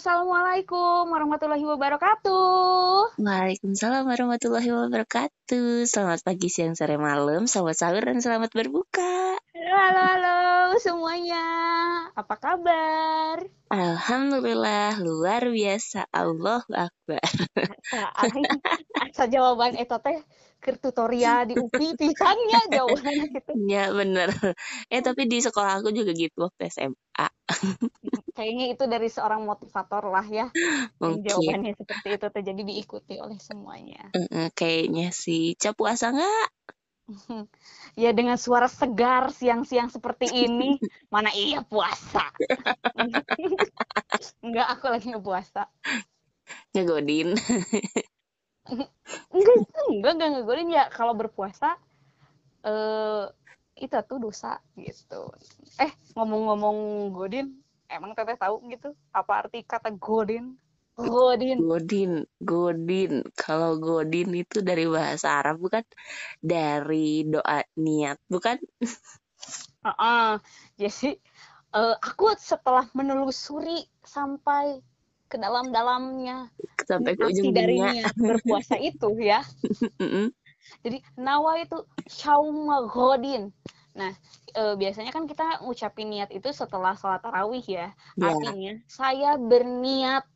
Assalamualaikum warahmatullahi wabarakatuh. Waalaikumsalam warahmatullahi wabarakatuh. Selamat pagi, siang, sore, malam, selamat sahur dan selamat berbuka. Halo, halo, halo semuanya. Apa kabar? Alhamdulillah, luar biasa. Allahu Akbar. Asa jawaban eta teh ke tutorial di UPI pisannya jawabannya gitu. Ya bener. Eh tapi di sekolah aku juga gitu waktu SMA. Kayaknya itu dari seorang motivator lah ya. Mungkin. Jawabannya seperti itu terjadi diikuti oleh semuanya. Kayaknya sih. Cap puasa nggak? Ya dengan suara segar siang-siang seperti ini, mana iya puasa. Enggak, aku lagi ngepuasa. Ngegodin. enggak, enggak, enggak ngegodin ya. Kalau berpuasa, eh itu tuh dosa gitu. Eh, ngomong-ngomong godin, emang teteh tahu gitu apa arti kata godin? Godin. Godin, Godin. Kalau Godin itu dari bahasa Arab bukan? Dari doa niat, bukan? Uh -uh. Jadi uh, aku setelah menelusuri sampai ke dalam-dalamnya sampai ke ujung dari niat berpuasa itu ya. Jadi nawa itu syauma godin. Nah, e, biasanya kan kita ngucapin niat itu setelah sholat tarawih ya. Ya. Artinya saya berniat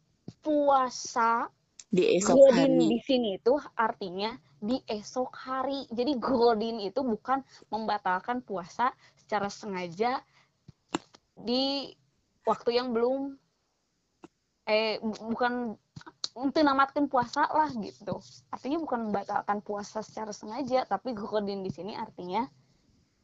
puasa Di esok godin hari. di sini itu artinya di esok hari. Jadi godin itu bukan membatalkan puasa secara sengaja di waktu yang belum eh bu- bukan untuk namatkan puasa lah gitu. Artinya bukan membatalkan puasa secara sengaja, tapi godin di sini artinya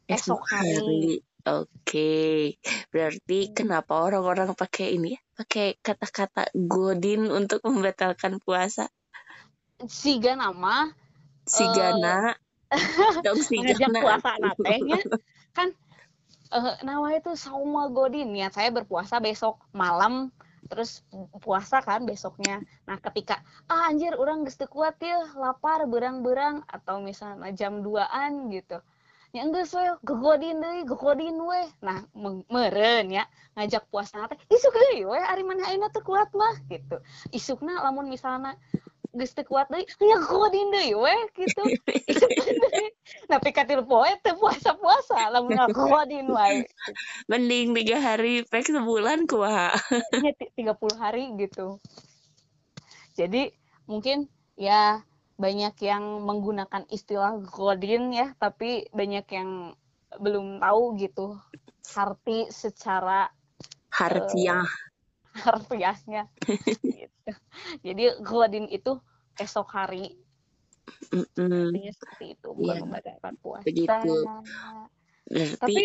esok hari. Oke, berarti kenapa orang-orang pakai ini ya? Pakai kata-kata godin untuk membatalkan puasa? Siga nama Sigana, dong ngajak sigana. puasa natehnya kan eh nawa itu sauma godin. Ya saya berpuasa besok malam terus puasa kan besoknya. Nah ketika ah anjir orang geus teu kuat ya lapar berang-berang atau misalnya jam 2an gitu ya enggak we gegodin deui gegodin we nah me- meureun ya ngajak puasa teh isuk deui we ari mana ayeuna teu kuat mah? Gitu. Isukna lamun misalnya geus teu kuat deui ya gegodin deui we gitu. Nah pikatil poe teu puasa-puasa lamun gegodin wae. Mending tiga hari, pek sebulan kuah. ti- 30 hari gitu. Jadi mungkin ya banyak yang menggunakan istilah godin ya, tapi banyak yang belum tahu gitu arti secara Harfiah. harfiahnya gitu. Jadi godin itu esok hari Mm-mm. artinya seperti itu bukan Iya, membatalkan puasa. begitu. Berarti Tapi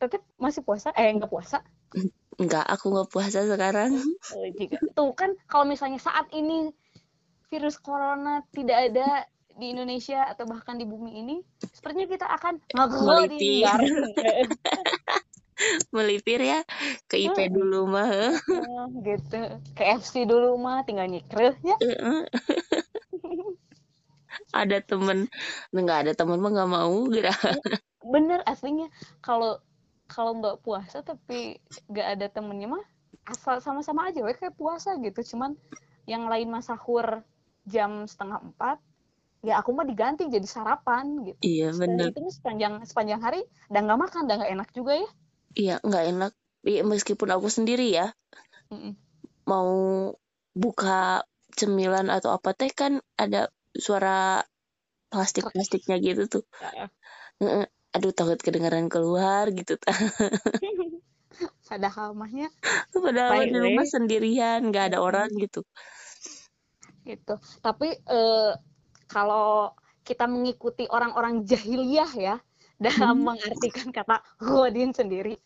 tetap masih puasa eh enggak puasa enggak, aku nggak puasa sekarang. Oh, tuh kan kalau misalnya saat ini virus corona tidak ada di Indonesia atau bahkan di bumi ini, sepertinya kita akan bareng Melipir ya ke IP dulu mah. heh. gitu. KFC dulu mah tinggal nyikreh ya. Ada temen nggak ada temen mah nggak mau gitu Bener aslinya kalau kalau nggak puasa tapi nggak ada temennya mah asal sama-sama aja we kayak puasa gitu. Cuman yang lain mah sahur jam setengah empat ya aku mah diganti jadi sarapan gitu. iya Dan bener. itu sepanjang sepanjang hari dan nggak makan dan nggak enak juga ya. iya nggak enak. Iya, meskipun aku sendiri ya Mm-mm. mau buka cemilan atau apa teh kan ada suara plastik plastiknya gitu tuh. Ya, aduh takut kedengaran keluar gitu. Padahal mahnya padahal di rumah sendirian nggak ada orang gitu gitu. Tapi eh, kalau kita mengikuti orang-orang jahiliyah ya dalam mengartikan kata godin sendiri,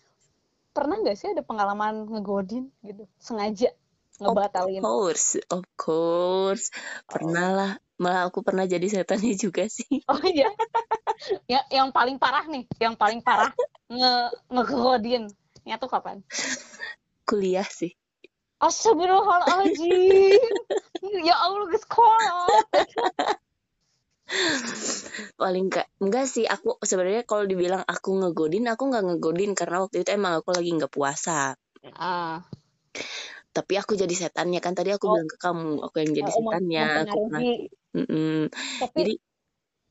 pernah nggak sih ada pengalaman ngegodin gitu, sengaja ngebatalin? of course of course pernah lah malah aku pernah jadi setannya juga sih Oh iya, ya, yang paling parah nih, yang paling parah nge ngegodin. Nya tuh kapan? kuliah sih Astagfirullahaladzim. ya Allah, sekolah. paling enggak enggak sih aku sebenarnya kalau dibilang aku ngegodin aku nggak ngegodin karena waktu itu emang aku lagi nggak puasa Ah, tapi aku jadi setannya kan tadi aku Oh. bilang ke kamu aku yang jadi Oh, setannya aku pernah mempengaruhi. Mm-mm. Tapi jadi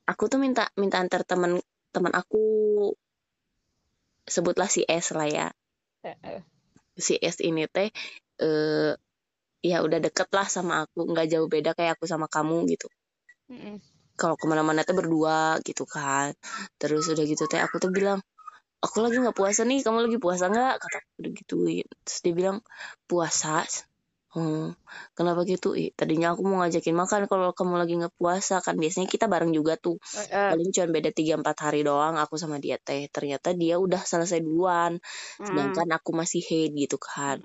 aku tuh minta minta antar teman teman aku sebutlah si S lah ya eh, eh, si S ini teh eh ya udah deket lah sama aku. Nggak jauh beda kayak aku sama kamu gitu. Mm-mm. kalau ke mana-mana tuh berdua gitu kan. Terus udah gitu teh aku tuh bilang aku lagi nggak puasa nih kamu lagi puasa nggak? Kata aku udah gituin terus dia bilang puasa? Hmm, kenapa gitu? Ih, tadinya aku mau ngajakin makan kalau kamu lagi nggak puasa kan. Biasanya kita bareng juga tuh. Eh, eh, paling cuma beda 3-4 hari doang aku sama dia teh. Ternyata dia udah selesai duluan. Sedangkan aku masih head gitu kan.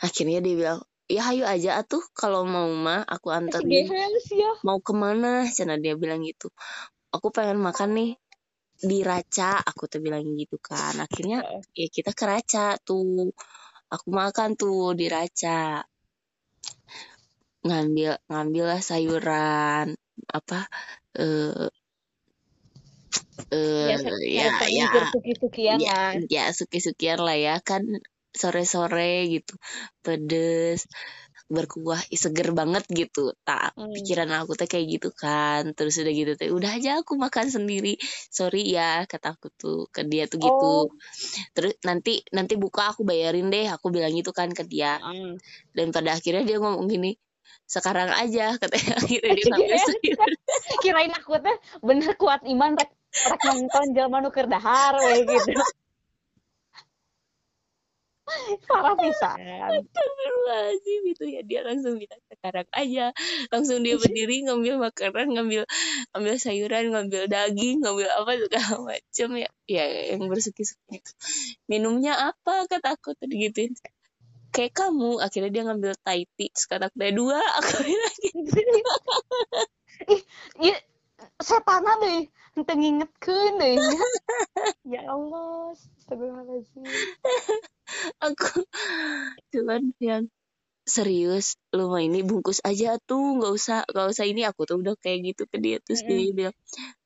Akhirnya dia bilang ya hayu aja atuh kalau mau mah aku anterin ya. mau ke mana cina dia bilang gitu. Aku pengen makan nih di Raca aku tuh bilang gitu kan. Akhirnya ya kita ke Raca tuh. Aku makan tuh di Raca. Ngambil ngambil lah sayuran apa eh Ya, eh ya ya. ya lah. ya suki-sukian lah ya. Kan sore-sore gitu pedes berkuah seger banget gitu. Tak Hmm. pikiran aku teh kayak gitu kan. Terus udah gitu teh udah aja aku makan sendiri. Sorry ya kata aku tuh ke dia tuh gitu. Oh, terus nanti nanti buka aku bayarin deh. Aku bilang gitu kan ke dia. Mm. dan pada akhirnya dia ngomong gini sekarang aja katanya. Akhirnya dia Gehel sayur kirain aku teh bener kuat iman rek rek nonton jelema nu keur dahar we gitu. Parah pisan. Astagfirullahaladzim itu ya dia langsung bilang sekarang aja. Langsung dia berdiri ngambil makanan ngambil ngambil sayuran ngambil daging ngambil apa segala macem ya. Ya yang bersuki-suki minumnya apa kata aku tadi gituin kayak kamu akhirnya dia ngambil Thai tea "Ada dua aku bilang gitu. Ih, iya setana deh, ngingetkeun deui nya. Ya Allah, astagfirullahaladzim. aku cuman yang serius lu mah ini bungkus aja tuh nggak usah nggak usah ini aku tuh udah kayak gitu ke dia terus Mm-mm. dia bilang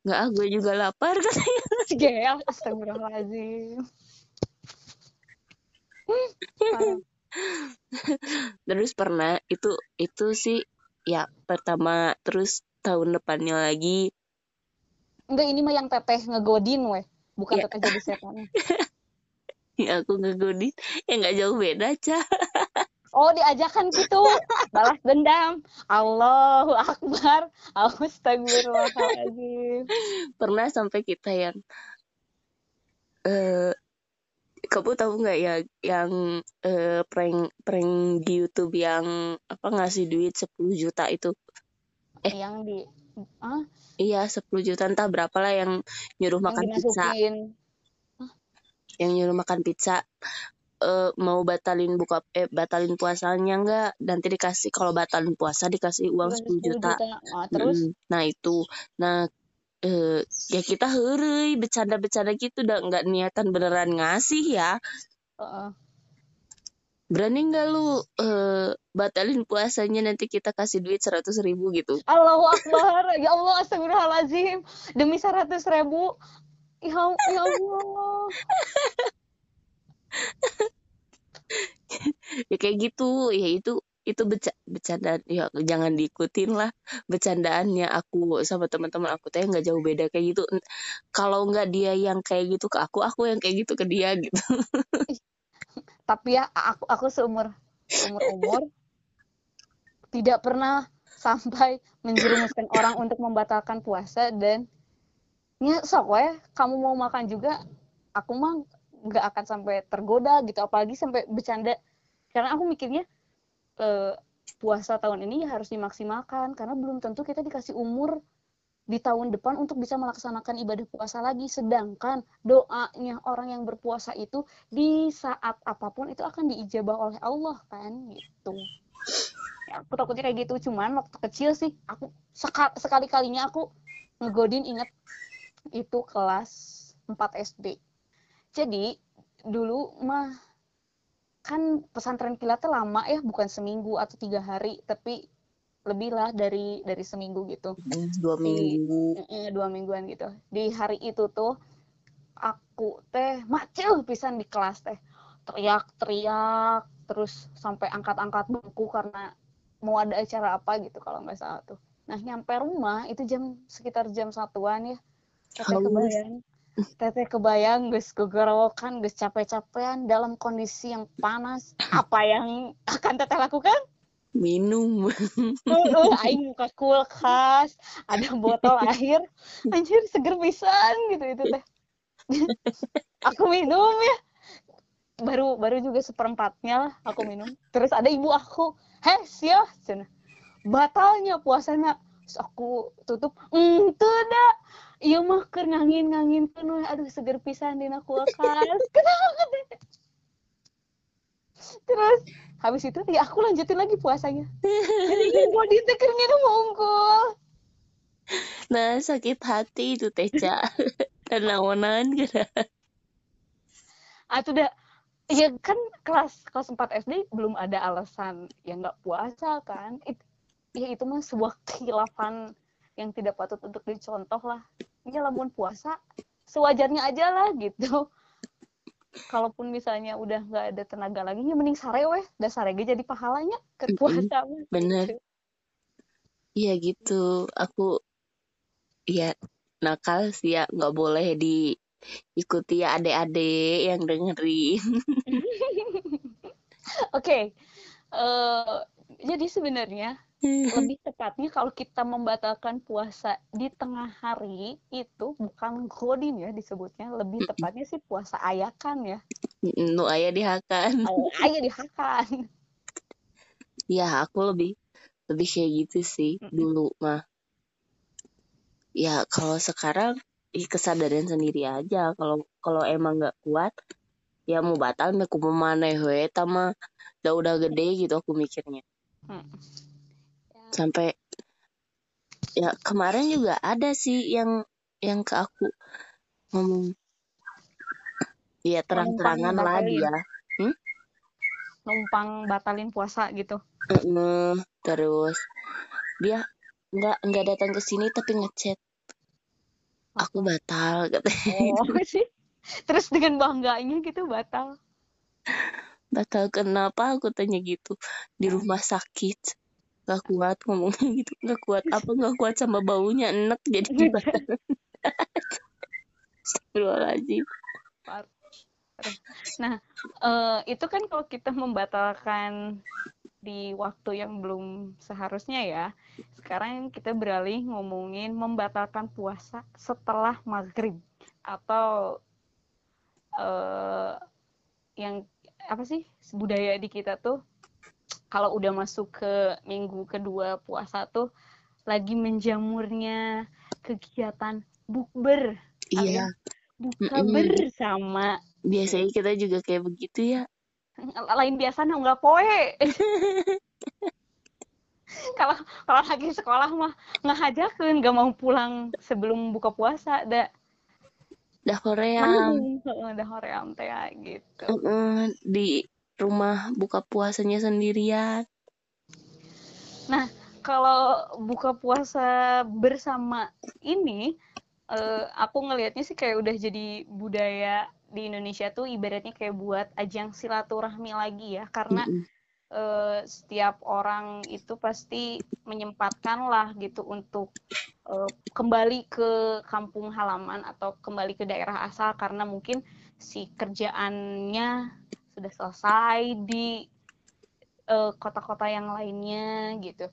nggak ah gue juga lapar katanya Si Gehel, astagfirullahaladzim. Terus pernah itu itu sih ya pertama terus tahun depannya lagi Enggak ini mah yang teteh ngegodin weh, bukan ya, teteh jadi setan. ya aku ngegodin ya nggak jauh beda cah Oh, diajakan gitu. Balas dendam. Allahu Akbar. Astagfirullahaladzim. pernah sampai kita yang eh kamu tahu nggak ya yang eh, prank prank di YouTube yang apa ngasih duit 10 juta itu eh Yang di iya 10 juta entah berapa lah yang nyuruh yang makan pizza. dimasukin. yang nyuruh makan pizza. Eh, mau batalin buka eh batalin puasanya enggak nanti dikasih kalau batalin puasa dikasih uang Dikasih 10 10 juta. juta. Ah, terus? Mm-mm. nah itu. Nah eh, ya kita hurry bercanda-bercanda gitu udah nggak niatan beneran ngasih ya. Heeh. Berani nggak lu eh, batalin puasanya nanti kita kasih duit seratus ribu gitu Allahu Akbar. Ya Allah, astagfirullahaladzim. Demi 100 ribu. Ya, ya Allah. ya kayak gitu ya itu itu beca bercandaan ya jangan diikutin lah bercandaannya aku sama teman-teman aku teh nggak jauh beda kayak gitu kalau nggak dia yang kayak gitu ke aku aku yang kayak gitu ke dia gitu Tapi ya aku aku seumur seumur umur tidak pernah sampai menjerumuskan orang untuk membatalkan puasa dan ya sok we kamu mau makan juga aku mah nggak akan sampai tergoda gitu apalagi sampai bercanda. Karena aku mikirnya eh, puasa tahun ini ya harus dimaksimalkan karena belum tentu kita dikasih umur di tahun depan untuk bisa melaksanakan ibadah puasa lagi. Sedangkan doanya orang yang berpuasa itu di saat apa pun itu akan diijabah oleh Allah kan? Gitu. Ya, aku takutnya kayak gitu. Cuman waktu kecil sih aku sekali sekali kalinya aku ngegodin inget itu kelas 4 SD jadi dulu mah kan pesantren kilat lama ya bukan seminggu atau tiga hari. Tapi lebih lah dari dari seminggu gitu. Dua di minggu. eh, dua mingguan gitu. Di hari itu tuh aku teh macil pisan di kelas teh. Teriak-teriak terus sampai angkat-angkat bangku karena mau ada acara apa gitu kalau nggak salah tuh. Nah nyampe rumah itu jam sekitar jam satuan ya. Teteh kebayang. Teteh kebayang guys gegorowokan guys capek-capean dalam kondisi yang panas apa yang akan teteh lakukan minum. Uh, aing muka kulkas ada botol air. Anjir seger pisan gitu itu teh. Aku minum ya. Baru baru juga seperempatnya lah aku minum. Terus ada ibu aku heh sia cina. Batalnya puasanya Terus aku tutup ente dah iya mah ker ngangin ngangin penuh aduh seger pisan dina kulkas. Kenapa terus habis itu ya aku lanjutin lagi puasanya. Jadi teker minum unggul. Nah sakit hati itu teca dan lawanan gitu. Itu udah ya kan kelas kelas 4 SD belum ada alasan yang nggak puasa kan. It, ya itu mah sebuah kehilafan yang tidak patut untuk dicontoh lah. Ini lamun puasa sewajarnya aja lah gitu kalaupun misalnya udah nggak ada tenaga lagi ya mending sare weh. Dah sare jadi pahalanya ke puasa bener. Iya gitu. Aku ya nakal sih ya. Nggak boleh diikuti ya adik-adik yang dengerin. Oke. Okay. uh, eh, jadi sebenarnya lebih tepatnya kalau kita membatalkan puasa di tengah hari itu bukan godin ya disebutnya. Lebih tepatnya sih puasa ayakan ya. Nu ayah dihakan. Ayah dihakan. Ya aku lebih lebih kayak gitu sih dulu mah. Ya kalau sekarang kesadaran sendiri aja. Kalau kalau emang nggak kuat ya mau batal aku mau mana ya tama udah udah gede gitu aku mikirnya. Hmm sampai ya kemarin juga ada sih yang yang ke aku ngomong. Ya terang-terangan lah dia. Hmm? numpang batalin puasa gitu. Uh, terus dia nggak nggak datang ke sini tapi ngechat. Aku batal katanya. Oh, sih. Terus dengan bangganya gitu batal. Batal kenapa? Aku tanya gitu. Di rumah sakit gak kuat ngomongnya gitu. Gak kuat apa gak kuat sama baunya enek jadi gimana? Astagfirullahaladzim. Nah uh, itu kan kalau kita membatalkan di waktu yang belum seharusnya ya sekarang kita beralih ngomongin membatalkan puasa setelah maghrib atau uh, yang apa sih budaya di kita tuh kalau udah masuk ke minggu kedua puasa tuh lagi menjamurnya kegiatan bukber. Iya. buka mm -mm. bersama biasanya kita juga kayak begitu ya. Lain biasa nggak poe. Kalau kalau lagi sekolah mah nggak ngajakin nggak mau pulang sebelum buka puasa dah dah hoream dah hoream teh gitu. Uh, uh, di rumah buka puasanya sendirian. Nah, kalau buka puasa bersama ini, uh, aku ngelihatnya sih kayak udah jadi budaya di Indonesia tuh ibaratnya kayak buat ajang silaturahmi lagi ya, karena mm -hmm. uh, setiap orang itu pasti menyempatkan lah gitu untuk uh, kembali ke kampung halaman atau kembali ke daerah asal karena mungkin si kerjaannya sudah selesai di eh, kota-kota uh, yang lainnya gitu.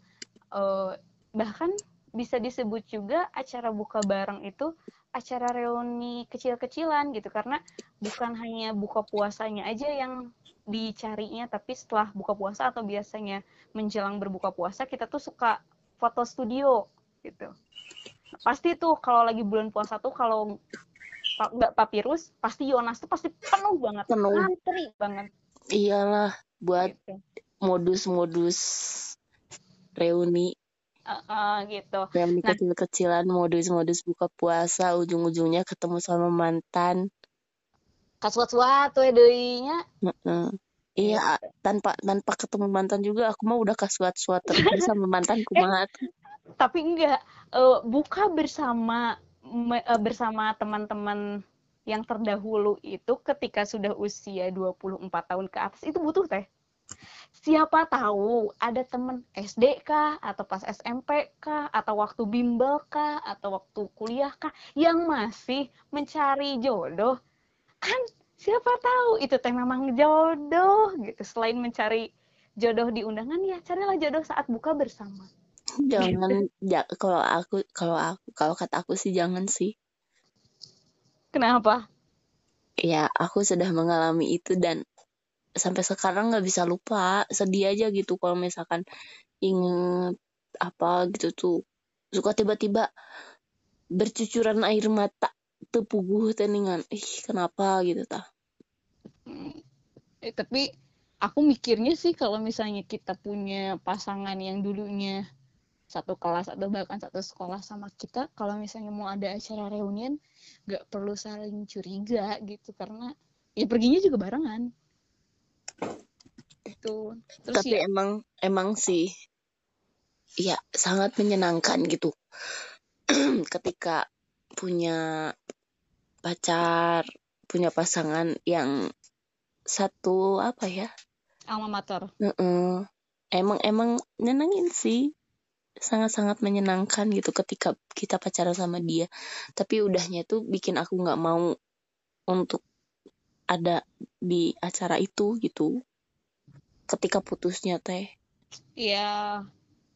Uh, bahkan bisa disebut juga acara buka bareng itu acara reuni kecil-kecilan gitu karena bukan hanya buka puasanya aja yang dicarinya tapi setelah buka puasa atau biasanya menjelang berbuka puasa kita tuh suka foto studio gitu pasti tuh kalau lagi bulan puasa tuh kalau nggak papirus pasti Yonas tuh pasti penuh banget. Penuh. Ngantri banget. Iyalah buat gitu. modus-modus reuni. Uh, uh, gitu. Reuni nah, kecil-kecilan modus-modus buka puasa ujung-ujungnya ketemu sama mantan. Kasuat-suat tuh deuinya. Uh -uh. Iya, tanpa tanpa ketemu mantan juga aku mah udah kasuat-suat terus sama mantanku eh, Tapi enggak, uh, buka bersama Eh, bersama teman-teman yang terdahulu itu ketika sudah usia 24 tahun ke atas itu butuh teh. siapa tahu ada temen SD kah atau pas SMP kah atau waktu bimbel kah atau waktu kuliah kah yang masih mencari jodoh. Kan siapa tahu itu teh memang jodoh gitu. Selain mencari jodoh di undangan ya carilah jodoh saat buka bersama jangan ja, kalau aku kalau aku kalau kata aku sih jangan sih. Kenapa? Ya aku sudah mengalami itu dan sampai sekarang nggak bisa lupa. Sedih aja gitu kalau misalkan inget apa gitu tuh. Suka tiba-tiba bercucuran air mata tepuguh teningan. Ih kenapa gitu tah? Hmm, eh, tapi aku mikirnya sih kalau misalnya kita punya pasangan yang dulunya satu kelas atau bahkan satu sekolah sama kita kalau misalnya mau ada acara reunian nggak perlu saling curiga gitu karena ya perginya juga barengan. Itu Terus tapi ya, emang emang sih ya sangat menyenangkan gitu. Ketika punya pacar punya pasangan yang satu apa ya? Alma mater uh -uh. emang emang nyenengin sih sangat-sangat menyenangkan gitu ketika kita pacaran sama dia. Tapi udahnya tuh bikin aku nggak mau untuk ada di acara itu gitu. Ketika putusnya teh. Iya.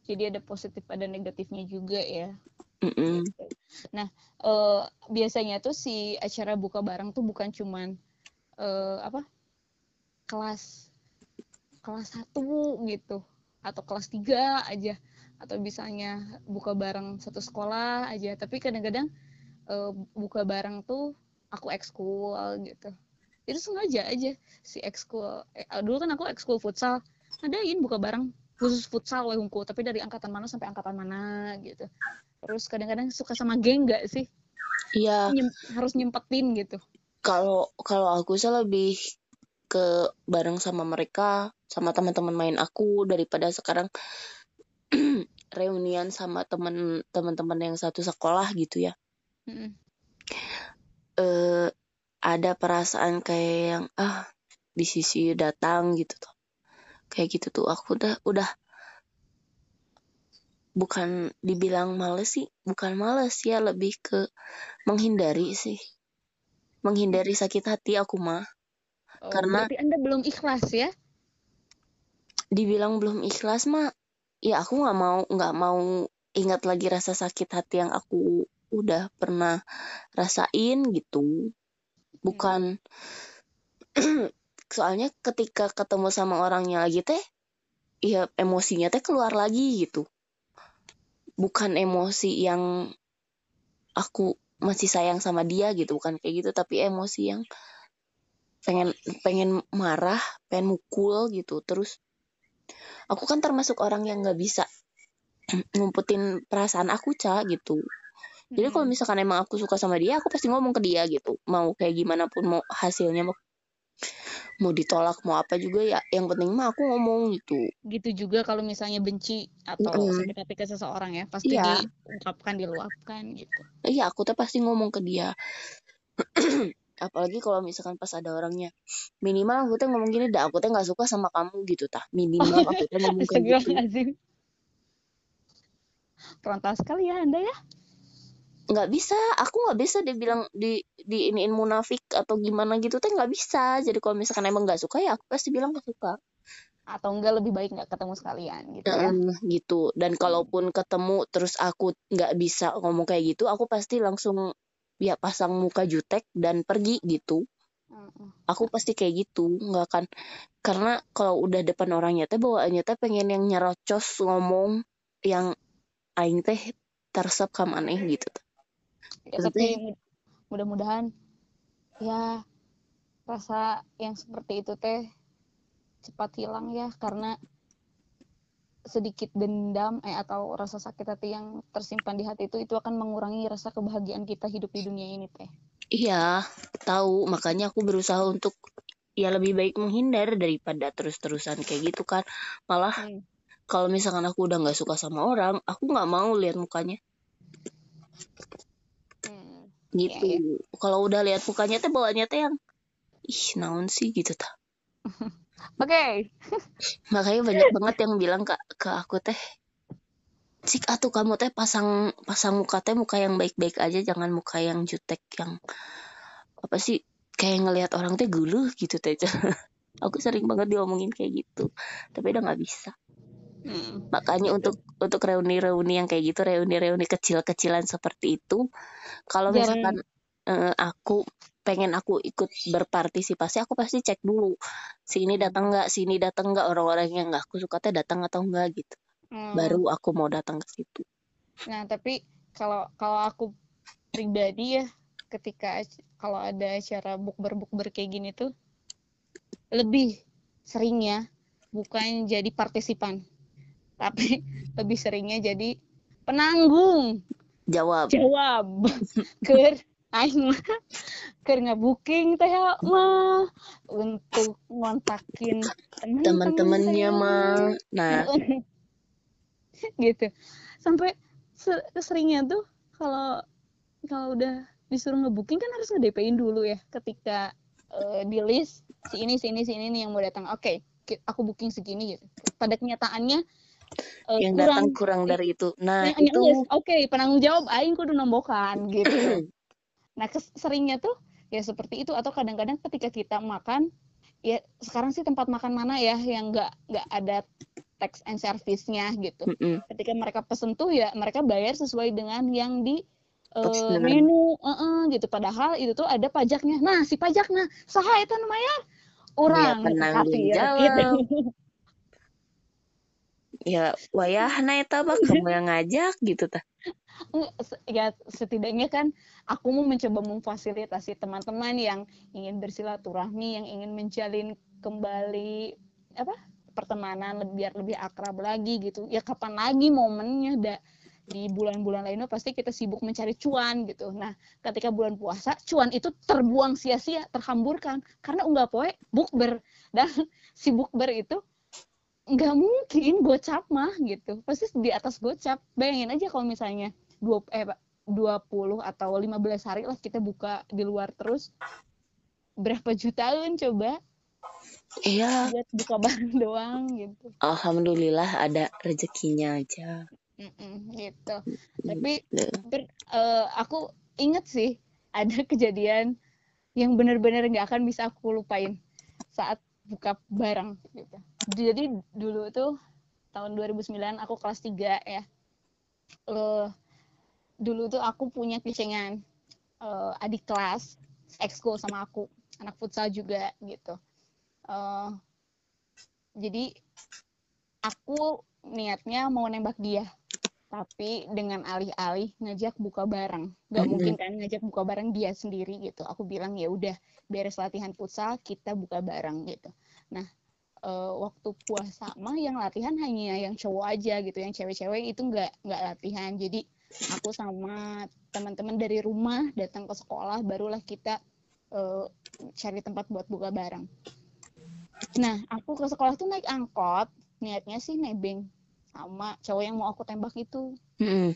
Jadi ada positif ada negatifnya juga ya. Mm -mm. nah uh, biasanya tuh si acara buka bareng tuh bukan cuman uh, apa? Kelas kelas satu gitu. Atau kelas tiga aja atau misalnya buka bareng satu sekolah aja. Tapi kadang-kadang uh, buka bareng tuh aku ekskul gitu. Itu sengaja aja si ekskul. Eh, dulu kan aku ekskul futsal. Adain buka bareng khusus futsal weh hungku. Tapi dari angkatan mana sampai angkatan mana gitu. Terus kadang-kadang suka sama geng gak sih? Iya. Nyem, harus nyempetin gitu. Kalau kalau aku sih lebih ke bareng sama mereka sama teman-teman main aku daripada sekarang reunian sama temen teman-teman yang satu sekolah gitu ya. Mm uh, ada perasaan kayak yang ah di sisi datang gitu tuh. Kayak gitu tuh aku udah udah bukan dibilang males sih bukan males ya lebih ke menghindari sih. Menghindari sakit hati aku mah. Oh, karena berarti anda belum ikhlas ya? Dibilang belum ikhlas mah ya aku nggak mau nggak mau ingat lagi rasa sakit hati yang aku udah pernah rasain gitu. Bukan soalnya ketika ketemu sama orangnya lagi teh ya emosinya teh keluar lagi gitu. Bukan emosi yang aku masih sayang sama dia gitu bukan kayak gitu tapi emosi yang pengen pengen marah pengen mukul gitu. Terus aku kan termasuk orang yang nggak bisa ngumpetin perasaan aku cah gitu. Jadi kalau misalkan emang aku suka sama dia aku pasti ngomong ke dia gitu. Mau kayak gimana pun mau hasilnya mau mau ditolak mau apa juga ya yang penting mah aku ngomong gitu. Gitu juga kalau misalnya benci atau mm. sakit hati ke seseorang ya pasti yeah. diungkapkan diluapkan gitu. Iya aku tuh pasti ngomong ke dia apalagi kalau misalkan pas ada orangnya minimal aku tuh ngomong gini dah aku tuh nggak suka sama kamu gitu tah. Minimal aku tuh ngomong kayak gitu. Frontal sekali ya anda ya? Nggak bisa. Aku nggak bisa dia bilang di di iniin munafik atau gimana gitu teh nggak bisa. Jadi kalau misalkan emang nggak suka ya aku pasti bilang nggak suka. Atau enggak lebih baik nggak ketemu sekalian gitu ya? Gitu. Dan kalaupun ketemu terus aku nggak bisa ngomong kayak gitu aku pasti langsung ya pasang muka jutek dan pergi gitu. Aku pasti kayak gitu nggak akan karena kalau udah depan orangnya teh bawaannya teh pengen yang nyerocos ngomong yang aing teh tersep kam aneh gitu. Ya, tapi mudah-mudahan ya rasa yang seperti itu teh cepat hilang ya karena sedikit dendam eh atau rasa sakit hati yang tersimpan di hati itu itu akan mengurangi rasa kebahagiaan kita hidup di dunia ini teh. Iya, tahu makanya aku berusaha untuk ya lebih baik menghindar daripada terus-terusan kayak gitu kan. Malah hmm. kalau misalkan aku udah nggak suka sama orang, aku nggak mau lihat mukanya gitu yeah, yeah. kalau udah lihat mukanya teh bawaannya teh yang ih naon sih gitu ta Oke. Makanya banyak banget yang bilang ke ke aku teh Cik atuh kamu teh pasang pasang muka teh muka yang baik-baik aja jangan muka yang jutek yang apa sih kayak ngelihat orang teh guluh gitu teh aku sering banget diomongin kayak gitu tapi udah nggak bisa Hmm. makanya untuk untuk reuni-reuni yang kayak gitu reuni-reuni kecil-kecilan seperti itu kalau misalkan eh, aku pengen aku ikut berpartisipasi aku pasti cek dulu sini datang nggak sini datang nggak orang-orang yang nggak aku suka teh datang atau enggak gitu. Hmm. baru aku mau datang ke situ. Nah, tapi kalau kalau aku pribadi ya ketika kalau ada acara bukber-bukber kayak gini tuh lebih seringnya bukan jadi partisipan, tapi lebih seringnya jadi penanggung. Jawab. Jawab. Keur aing mah keur nge-booking teh mah. Untuk ngontakin teman-temannya mah. Nah. Gitu. Sampai se- seringnya tuh kalau kalau udah disuruh ngebooking kan harus nge-DP-in dulu ya ketika eh, di list si ini si ini si ini nih yang mau datang. Oke ki- aku booking segini gitu. Pada kenyataannya eh, yang kurang datang kurang dari itu. Nah yang- yang itu. oke penanggung jawab aing kudu nombokan gitu nah seringnya tuh ya seperti itu atau kadang-kadang ketika kita makan ya sekarang sih tempat makan mana ya yang nggak nggak ada tax and service-nya gitu Mm-mm. ketika mereka pesen tuh ya mereka bayar sesuai dengan yang di Pesanan. menu eh-eh, gitu padahal itu tuh ada pajaknya nah si pajaknya saha eta nu mayar orang Ya, kasir, jawab. gitu. Ya wayahna eta mah kamu yang ngajak gitu tah ya setidaknya kan aku mau mencoba memfasilitasi teman-teman yang ingin bersilaturahmi yang ingin menjalin kembali apa pertemanan lebih biar lebih akrab lagi gitu. Ya kapan lagi momennya da? Di bulan-bulan lainnya pasti kita sibuk mencari cuan gitu. Nah ketika bulan puasa cuan itu terbuang sia-sia terhamburkan. Karena unggah poe bukber dan si bukber itu nggak mungkin gocap mah gitu. Pasti di atas gocap. Bayangin aja kalau misalnya dua eh Pak, 20 atau 15 hari lah kita buka di luar terus. Berapa jutaan coba? Iya. Buat buka barang doang gitu. Alhamdulillah ada rezekinya aja. Mm-mm, gitu. Tapi Nah, ber- eh, aku inget sih ada kejadian yang benar-benar nggak akan bisa aku lupain saat buka barang gitu jadi dulu tuh tahun 2009 aku kelas 3 ya. Eh dulu tuh aku punya kecengan eh, adik kelas ekskul sama aku anak futsal juga gitu. Eh, jadi aku niatnya mau nembak dia tapi dengan alih-alih ngajak buka bareng. Nggak Mhm. mungkin kan ngajak buka bareng dia sendiri gitu. Aku bilang ya udah beres latihan futsal kita buka bareng gitu. Nah eh, waktu puasa mah yang latihan hanya yang cowok aja gitu yang cewek-cewek itu nggak nggak latihan. Jadi aku sama teman-teman dari rumah datang ke sekolah barulah kita eh, cari tempat buat buka bareng. Nah aku ke sekolah tuh naik angkot niatnya sih nebeng sama cowok yang mau aku tembak itu. Mm-mm.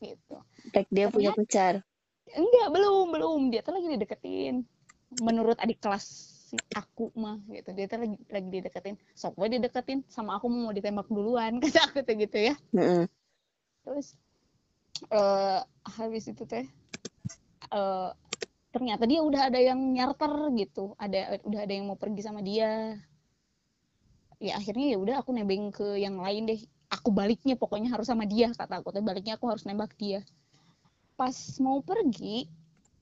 gitu. Tek dia punya pacar? Enggak belum belum. Dia tuh lagi dideketin. Menurut adik kelas si aku mah gitu. Dia tuh lagi lagi dideketin. Sok gue dideketin sama aku mau ditembak duluan kata aku tuh gitu ya. Mm-mm. terus eh habis itu teh eh ternyata dia udah ada yang nyarter gitu. Ada udah ada yang mau pergi sama dia. Ya akhirnya ya udah aku nebeng ke yang lain deh. Aku baliknya pokoknya harus sama dia kata aku teh. Baliknya aku harus nembak dia. Pas mau pergi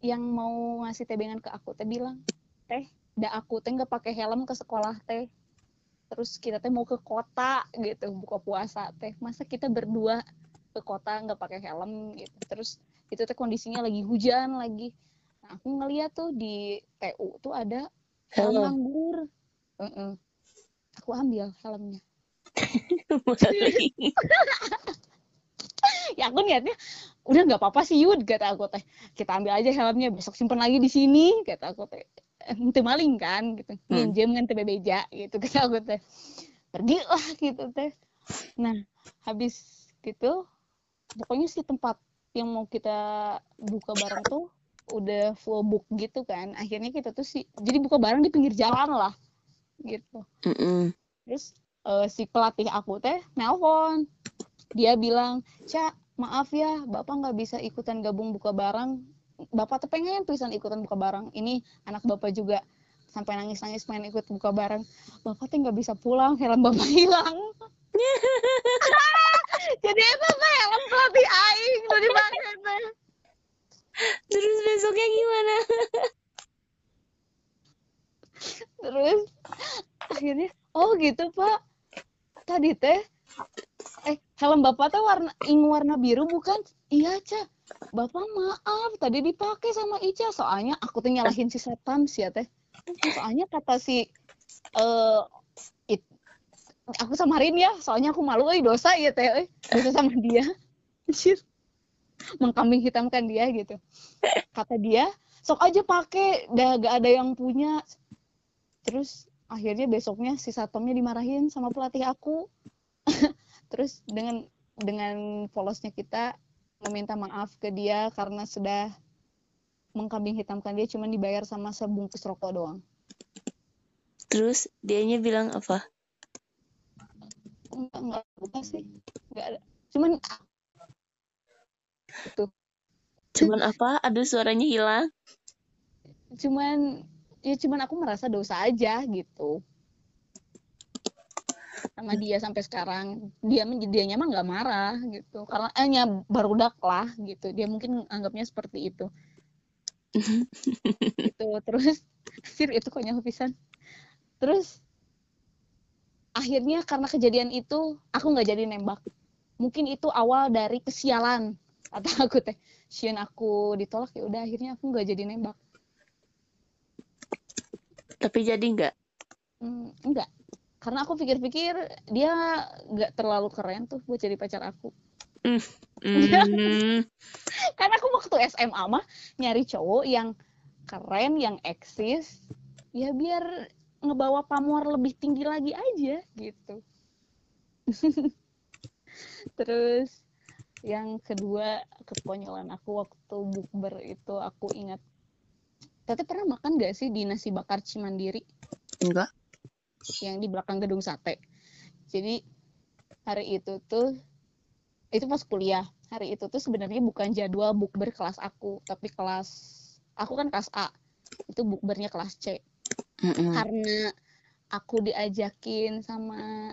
yang mau ngasih tebengan ke aku teh bilang teh dah aku teh nggak pakai helm ke sekolah teh. Terus kita teh mau ke kota gitu buka puasa teh. Masa kita berdua ke kota nggak pakai helm gitu. Terus itu teh kondisinya lagi hujan lagi. Nah aku ngeliat tuh di TU tuh ada helm. anggur. Heeh. aku ambil helmnya. Ya aku niatnya udah nggak apa-apa sih Yud kata aku teh. Kita ambil aja helmnya besok simpen lagi di sini kata aku teh ente maling kan gitu. Hmm. minjem kan tebe beja gitu. Kata aku teh pergi lah gitu teh. Nah habis gitu pokoknya sih tempat yang mau kita buka bareng tuh udah full book gitu kan. Akhirnya kita tuh sih jadi buka bareng di pinggir jalan lah gitu. Mm-mm. terus eh, si pelatih aku teh nelpon. Dia bilang cak maaf ya bapak nggak bisa ikutan gabung buka barang bapak tuh pengen pisan ikutan buka barang ini anak bapak juga sampai nangis nangis pengen ikut buka barang bapak tuh nggak bisa pulang helm bapak hilang. Jadi itu teh helm pelatih aing udah dipakai teh Terus besoknya gimana? terus akhirnya oh gitu pak. Tadi teh eh helm bapak tuh warna ing warna biru bukan? Iya cah bapak maaf tadi dipakai sama Ica soalnya aku tuh nyalahin si satpam sih ya? Teh soalnya kata si eh it- aku samarin ya soalnya aku malu euy dosa ya teh euy dosa sama dia. Anjir. mengkambing hitamkan dia gitu. Kata dia sok aja pakai dah gak ada yang punya. Terus akhirnya besoknya si satpamnya dimarahin sama pelatih aku. Terus dengan dengan polosnya kita meminta maaf ke dia karena sudah mengkambing hitamkan dia cuma dibayar sama sebungkus rokok doang Terus dianya bilang apa? enggak enggak bukan sih enggak ada cuman itu Cuman apa? Aduh suaranya hilang. cuman ya cuman aku merasa dosa aja gitu sama dia sampai sekarang. Dia dianya mah nggak marah gitu. Karena eh nya barudak lah gitu. Dia mungkin anggapnya seperti itu. Gitu. Terus sir itu konyol pisan? Terus akhirnya karena kejadian itu aku nggak jadi nembak. Mungkin itu awal dari kesialan. Kata aku teh Sieun aku ditolak. Ya udah akhirnya aku nggak jadi nembak. Tapi jadi nggak? Hmm, enggak karena aku pikir-pikir dia nggak terlalu keren tuh buat jadi pacar aku Hmm. karena aku waktu SMA mah nyari cowok yang keren yang eksis ya biar ngebawa pamor lebih tinggi lagi aja gitu terus yang kedua kekonyolan aku waktu bukber itu aku ingat Tete pernah makan gak sih di nasi bakar Cimandiri Enggak. Yang di belakang gedung sate. Jadi hari itu tuh itu pas kuliah. Hari itu tuh sebenarnya bukan jadwal bukber kelas aku, tapi kelas aku kan kelas A. Itu bukbernya kelas C. Mm-mm. Karena aku diajakin sama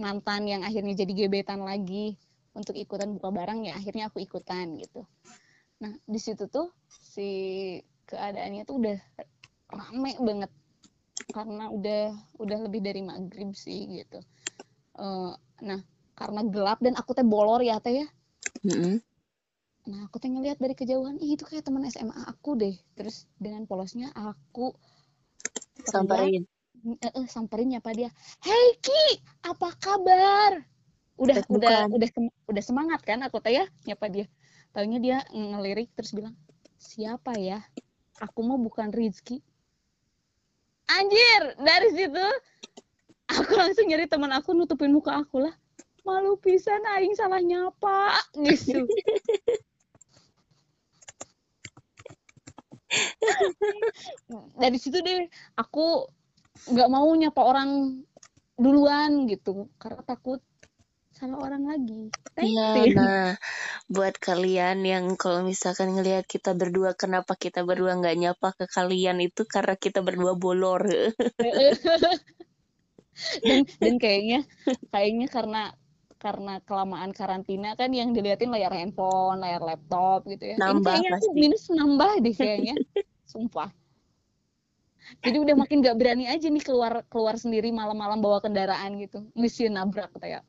mantan yang akhirnya jadi gebetan lagi untuk ikutan buka barang ya akhirnya aku ikutan gitu. Nah, di situ tuh si keadaannya tuh udah rame banget karena udah udah lebih dari maghrib sih gitu. Eh, nah karena gelap dan aku teh bolor ya teh ya. Mm-mm. Nah aku teh ngeliat dari kejauhan, Ih, itu kayak teman SMA aku deh. Terus dengan polosnya aku Samperin. eh, eh, samperin nyapa dia. Hey Ki, apa kabar? Udah udah bukan. udah sem- udah semangat kan aku teh ya nyapa dia. Taunya dia ngelirik terus bilang, siapa ya? Aku mau bukan Rizky. Anjir, dari situ aku langsung nyari teman aku nutupin muka aku lah. Malu pisan aing salah nyapa gitu. dari situ deh aku nggak mau nyapa orang duluan gitu karena takut salah orang lagi. Iya, nah buat kalian yang kalau misalkan ngelihat kita berdua, kenapa kita berdua nggak nyapa ke kalian itu karena kita berdua bolor. dan dan kayaknya kayaknya karena karena kelamaan karantina kan yang diliatin layar handphone, layar laptop gitu ya. Ini Nambah kayaknya aku pasti. minus nambah deh kayaknya. Sumpah. Jadi udah makin gak berani aja nih keluar keluar sendiri malam-malam bawa kendaraan gitu. Misi nabrak kayak.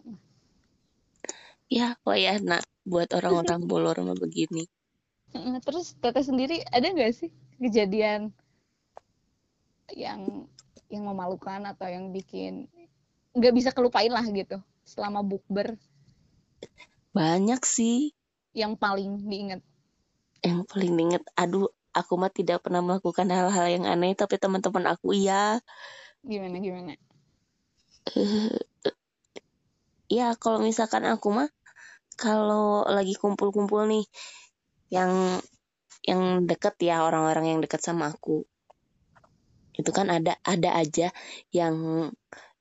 Ya, oh ya, nak buat orang-orang bolor mah begini. Heeh, Terus Teteh sendiri ada nggak sih kejadian yang yang memalukan atau yang bikin nggak bisa kelupain lah gitu selama bukber Banyak sih yang paling diingat? yang paling diinget. Aduh, aku mah tidak pernah melakukan hal-hal yang aneh, tapi teman-teman aku iya. Gimana gimana? Eh, ya kalau misalkan aku mah kalau lagi kumpul-kumpul nih yang yang deket ya orang-orang yang deket sama aku. Itu kan ada ada aja yang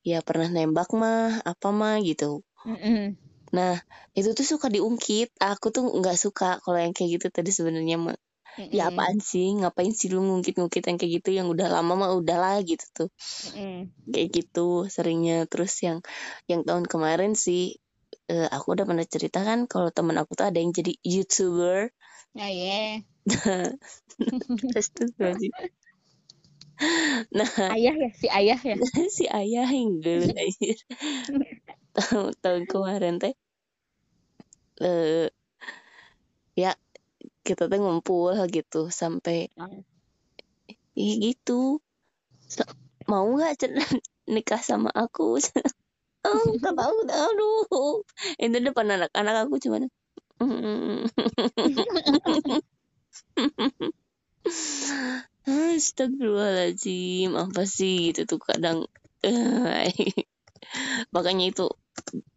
ya pernah nembak mah apa mah gitu. Mm-mm. nah itu tuh suka diungkit. Aku tuh nggak suka kalau yang kayak gitu tadi sebenarnya mah. Ya Mm-mm. apaan sih ngapain sih lu ngungkit-ngungkit yang kayak gitu? Yang udah lama mah udahlah gitu tuh. Mm-mm. kayak gitu seringnya. Terus yang yang tahun kemarin sih eh, aku udah pernah cerita kan kalau temen aku tuh ada yang jadi youtuber. Ya ya. Astagfirullahaladzim. nah. Ayah ya? Si ayah ya. si ayah yang dulu anjir tahun tahun kemarin teh eh ya kita tuh ngumpul gitu sampai ya gitu. Sa- mau nggak nikah sama aku oh nggak mau aduh itu depan anak-anak aku cuman. Astagfirullahaladzim apa sih gitu tuh kadang eh, makanya itu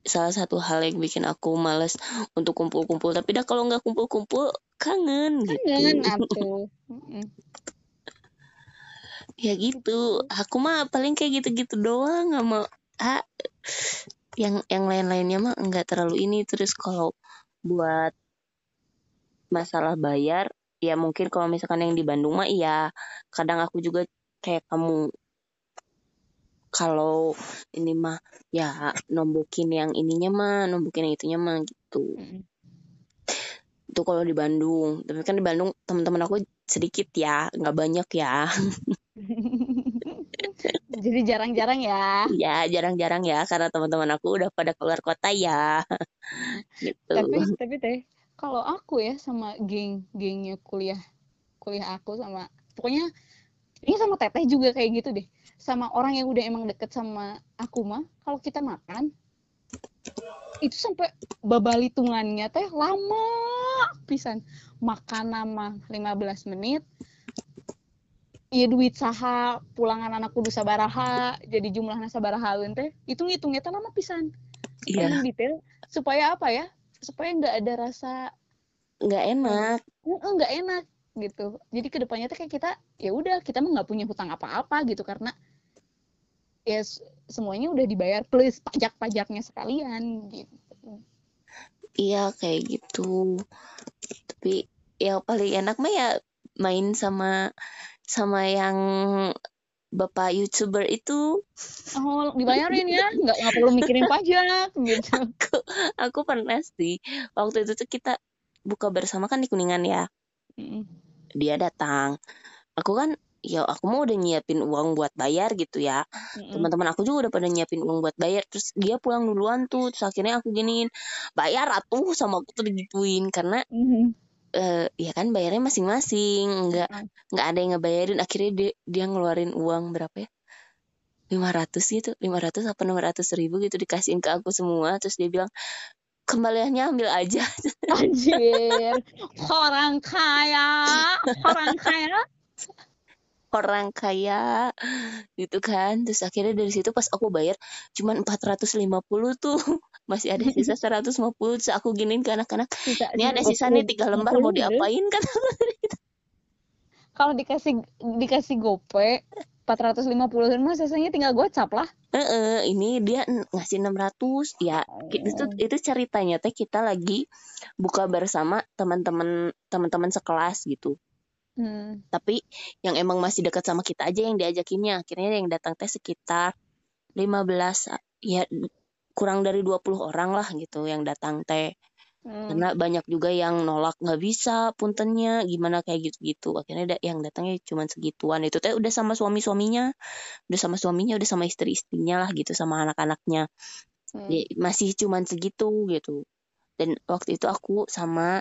salah satu hal yang bikin aku males untuk kumpul-kumpul tapi dah kalau nggak kumpul-kumpul kangen gitu Kangen. Mm-mm. ya gitu aku mah paling kayak gitu-gitu doang sama ah, yang yang lain-lainnya mah nggak terlalu ini. Terus kalau buat masalah bayar ya mungkin kalau misalkan yang di Bandung mah iya. Kadang aku juga kayak kamu. Kalau ini mah ya nombokin yang ininya mah nombokin yang itunya mah gitu. Itu kalau di Bandung. Tapi kan di Bandung teman-teman aku sedikit ya nggak banyak ya Jadi jarang-jarang ya. ya jarang-jarang ya karena teman-teman aku udah pada keluar kota ya gitu Tapi tapi teh kalau aku ya sama geng-gengnya kuliah kuliah aku sama pokoknya ini sama teteh juga kayak gitu deh. Sama orang yang udah emang deket sama aku mah kalau kita makan itu sampai babalitungannya teh lama pisan makan nama 15 menit Iya duit saha pulangan anak kudu sabaraha jadi jumlahnya sabaraha teh itu ngitungnya teh lama pisan. Iya. Emang detail supaya apa ya? Supaya nggak ada rasa nggak enak. "Eh, nggak enak gitu. Jadi ke depannya tuh kayak kita ya udah kita mah nggak punya hutang apa-apa gitu karena ya semuanya udah dibayar plus pajak-pajaknya sekalian gitu. Iya kayak gitu. Tapi yang paling enak mah ya main sama sama yang bapak youtuber itu. Oh dibayarin ya. Nggak nggak perlu mikirin pajak gitu. Aku aku pernah sih waktu itu tuh kita buka bersama kan di kuningan ya. Mm. dia datang. Aku kan ya aku mau udah nyiapin uang buat bayar gitu ya. Teman-teman aku juga udah pada nyiapin uang buat bayar. Terus dia pulang duluan tuh. Terus akhirnya aku giniin bayar atuh sama aku tuh digituin. Karena Mhm. Eh, ya kan bayarnya masing-masing nggak nggak ada yang ngebayarin. Akhirnya dia dia ngeluarin uang berapa ya? 500 gitu 500 apa 600 ribu gitu dikasihin ke aku semua. Terus dia bilang kembaliannya ambil aja. Anjir, orang kaya, orang kaya. Orang kaya gitu kan. Terus akhirnya dari situ pas aku bayar cuman 450 tuh. Masih ada sisa 150 terus aku giniin ke anak-anak ini ada sisa nih tiga lembar mau 50, bener. diapain kan Kalau dikasih dikasih gope 450 mah sisanya tinggal gocap lah. Heeh, ini dia ngasih 600 ya itu itu ceritanya teh kita lagi buka bersama teman-teman teman-teman sekelas gitu Hmm. tapi yang emang masih dekat sama kita aja yang diajakinnya akhirnya yang datang teh sekitar 15 ya kurang dari 20 orang lah gitu yang datang teh Hmm. karena banyak juga yang nolak nggak bisa puntennya gimana kayak gitu-gitu akhirnya da- yang datangnya cuma segituan itu teh udah sama suami-suaminya udah sama suaminya udah sama istri-istrinya lah gitu sama anak-anaknya Hmm. Masih cuman segitu gitu dan waktu itu aku sama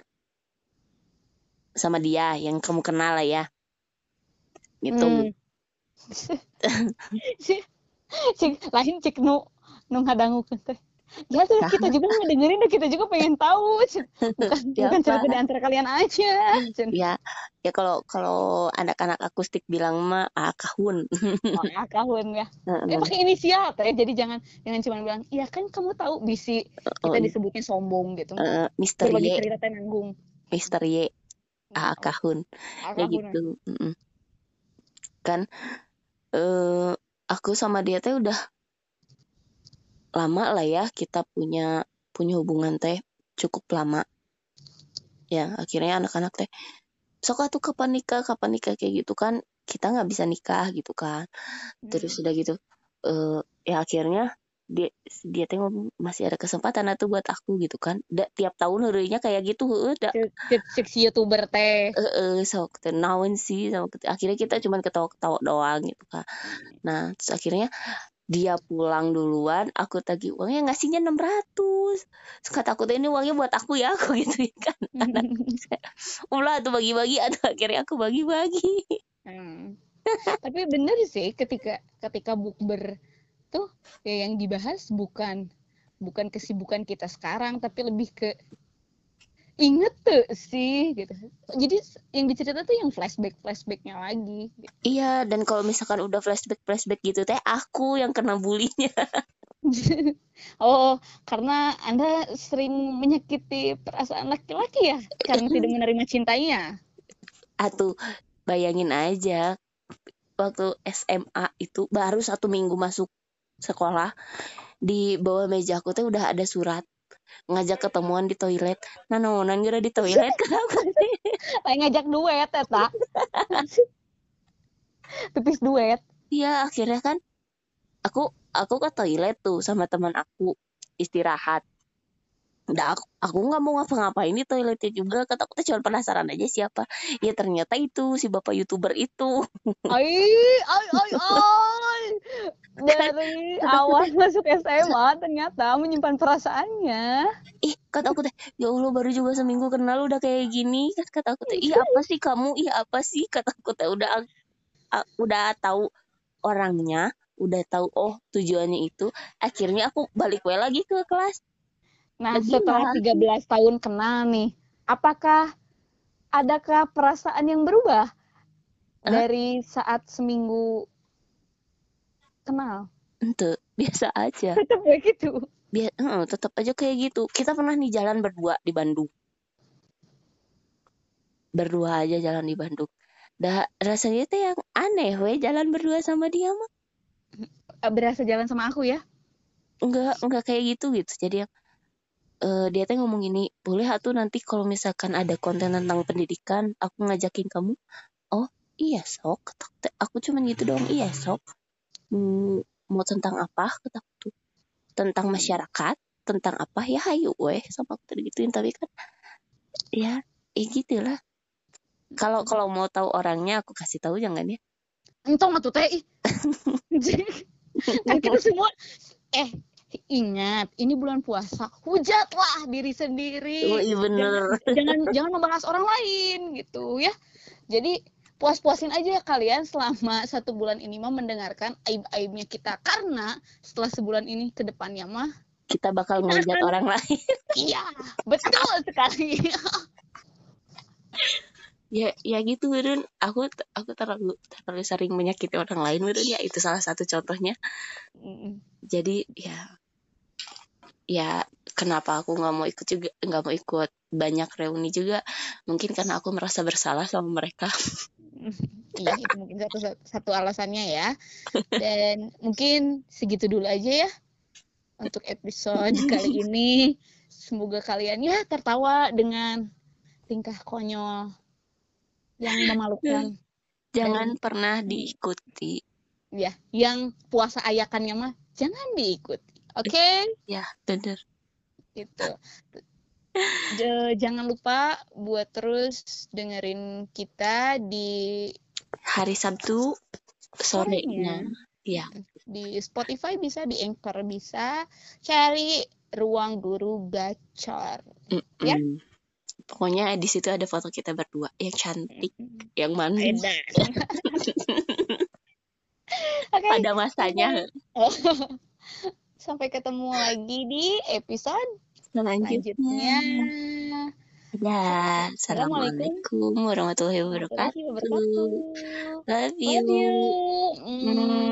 sama dia yang kamu kenal lah ya gitu Hmm. cik lain cik nu nu ngadangukeun teh. Ya tuh kita juga ngedengerin dan kita juga pengen tahu. Bukan bukan Siapa? cerita di antara kalian aja. Ya ya kalau kalau anak-anak akustik bilang mah ah kahun Oh, ah, kahun ya. Eh pakai inisial teh. Jadi jangan jangan cuma bilang, "Iya kan kamu tahu bisi kita Oh, disebutnya sombong gitu." Mister Berbagi Y cerita nanggung. Mister Y ah kahun. Ah, kayak kahun. gitu Mm-mm. kan eh aku sama dia teh udah lama lah ya kita punya punya hubungan teh cukup lama. Ya akhirnya anak-anak teh sok atuh kapan nikah? Kapan nikah? Kayak gitu kan kita nggak bisa nikah gitu kan. Terus udah gitu eh ya akhirnya dia dia teh ngomong masih ada kesempatan atau buat aku gitu kan. Da, tiap tahun heureuynya kayak gitu cek si youtuber teh. Eh sok teu naon sih sama akhirnya kita cuman ketawa-ketawa doang gitu kan. Nah terus akhirnya dia pulang duluan aku tagih uangnya ngasihnya 600 terus kata aku ini uangnya buat aku ya aku gitu kan. Anak ulah tuh bagi-bagi atau akhirnya aku bagi-bagi. Hmm. Tapi bener sih ketika ketika bukber tuh ya yang dibahas bukan bukan kesibukan kita sekarang tapi lebih ke inget tuh sih gitu. Jadi yang dicerita tuh yang flashback flashbacknya lagi. gitu. iya dan kalau misalkan udah flashback flashback gitu teh aku yang kena bulinya Oh, karena Anda sering menyakiti perasaan laki-laki ya karena tidak menerima cintanya. atau bayangin aja waktu SMA itu baru satu minggu masuk sekolah di bawah meja aku teh udah ada surat ngajak ketemuan di toilet nah naonan gara di toilet kenapa sih Lain ngajak duet eta. Tipis duet. iya akhirnya kan aku aku ke toilet tuh sama teman aku istirahat Udah aku aku nggak mau ngapa-ngapain di toiletnya juga kata aku tuh cuma penasaran aja siapa ya ternyata itu si bapak youtuber itu Ai, ai, ai, ai. Dari awal masuk SMA ternyata menyimpan perasaannya. ih kata aku teh ya Allah baru juga seminggu kenal udah kayak gini. Kata aku teh iya apa sih kamu? Iya apa sih? Kata aku teh udah udah tahu orangnya udah tahu oh tujuannya itu. Akhirnya aku balik we lagi ke kelas. Nah, Lagi setelah lah. 13 tahun kenal nih, apakah adakah perasaan yang berubah dari saat seminggu kenal? ente biasa aja. Tetap begitu. biar tetap aja kayak gitu. Kita pernah nih jalan berdua di Bandung. Berdua aja jalan di Bandung. Dah rasanya tuh yang aneh we jalan berdua sama dia mah. Eh, Berasa jalan sama aku ya? enggak enggak kayak gitu gitu. Jadi yang eh, dia teh ngomong gini boleh atuh nanti kalau misalkan ada konten tentang pendidikan aku ngajakin kamu. Oh iya sok. Aku cuman gitu doang. Iya sok mau tentang apa? Kata aku tuh. Tentang masyarakat tentang apa? Ya hayu weh sama aku tadi gituin. Tapi kan ya ya gitu lah kalau kalau mau tahu orangnya aku kasih tahu jangan ya. Entong atuh teh. kan kita semua eh ingat ini bulan puasa hujatlah diri sendiri. Oh iya bener. Jangan jangan membahas orang lain gitu ya. Jadi puas-puasin aja kalian selama satu bulan ini mah mendengarkan aib-aibnya kita. Karena setelah sebulan ini ke depannya mah kita bakal ngajak orang lain. Iya betul sekali. Ya ya gitu Beren aku aku terlalu terlalu sering menyakiti orang lain Beren ya itu salah satu contohnya. Mm, jadi ya ya kenapa aku nggak mau ikut juga nggak mau ikut banyak reuni juga? Mungkin karena aku merasa bersalah sama mereka iya itu mungkin satu satu alasannya ya. Dan mungkin segitu dulu aja ya untuk episode kali ini. Semoga kalian ya tertawa dengan tingkah konyol yang memalukan. Jangan pernah diikuti. Ya yang puasa ayakannya mah jangan diikuti. Oke? Ya bener. Gitu jangan lupa buat terus dengerin kita di hari Sabtu sorenya. Ya di Spotify bisa di Anchor bisa. Cari ruang guru gacor. Ya. Mm-mm. pokoknya di situ ada foto kita berdua yang cantik yang manis. Oke, pada masanya. sampai ketemu lagi di episode selanjutnya selanjutnya. Ya, assalamualaikum warahmatullahi wabarakatuh. Love you. Love you. Mm. Mm.